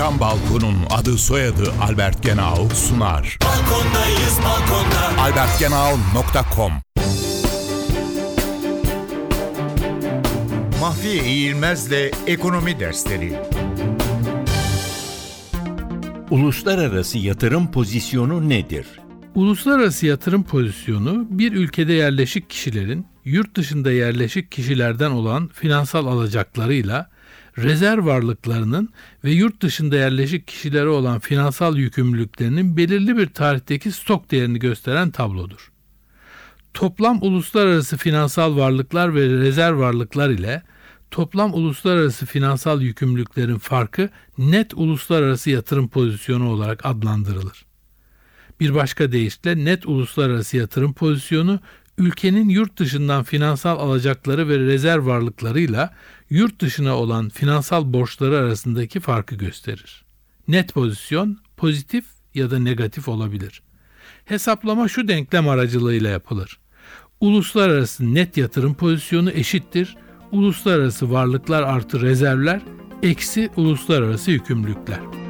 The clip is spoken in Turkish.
Cam Balkon'un adı soyadı Albert Genau sunar. Balkondayız balkonda. albertgenau.com Mahfiye İğilmez'le Ekonomi Dersleri Uluslararası yatırım pozisyonu nedir? Uluslararası yatırım pozisyonu bir ülkede yerleşik kişilerin yurt dışında yerleşik kişilerden olan finansal alacaklarıyla rezerv varlıklarının ve yurt dışında yerleşik kişilere olan finansal yükümlülüklerinin belirli bir tarihteki stok değerini gösteren tablodur. Toplam uluslararası finansal varlıklar ve rezerv varlıklar ile toplam uluslararası finansal yükümlülüklerin farkı net uluslararası yatırım pozisyonu olarak adlandırılır. Bir başka deyişle net uluslararası yatırım pozisyonu ülkenin yurt dışından finansal alacakları ve rezerv varlıklarıyla yurt dışına olan finansal borçları arasındaki farkı gösterir. Net pozisyon pozitif ya da negatif olabilir. Hesaplama şu denklem aracılığıyla yapılır. Uluslararası net yatırım pozisyonu eşittir. Uluslararası varlıklar artı rezervler eksi uluslararası yükümlülükler.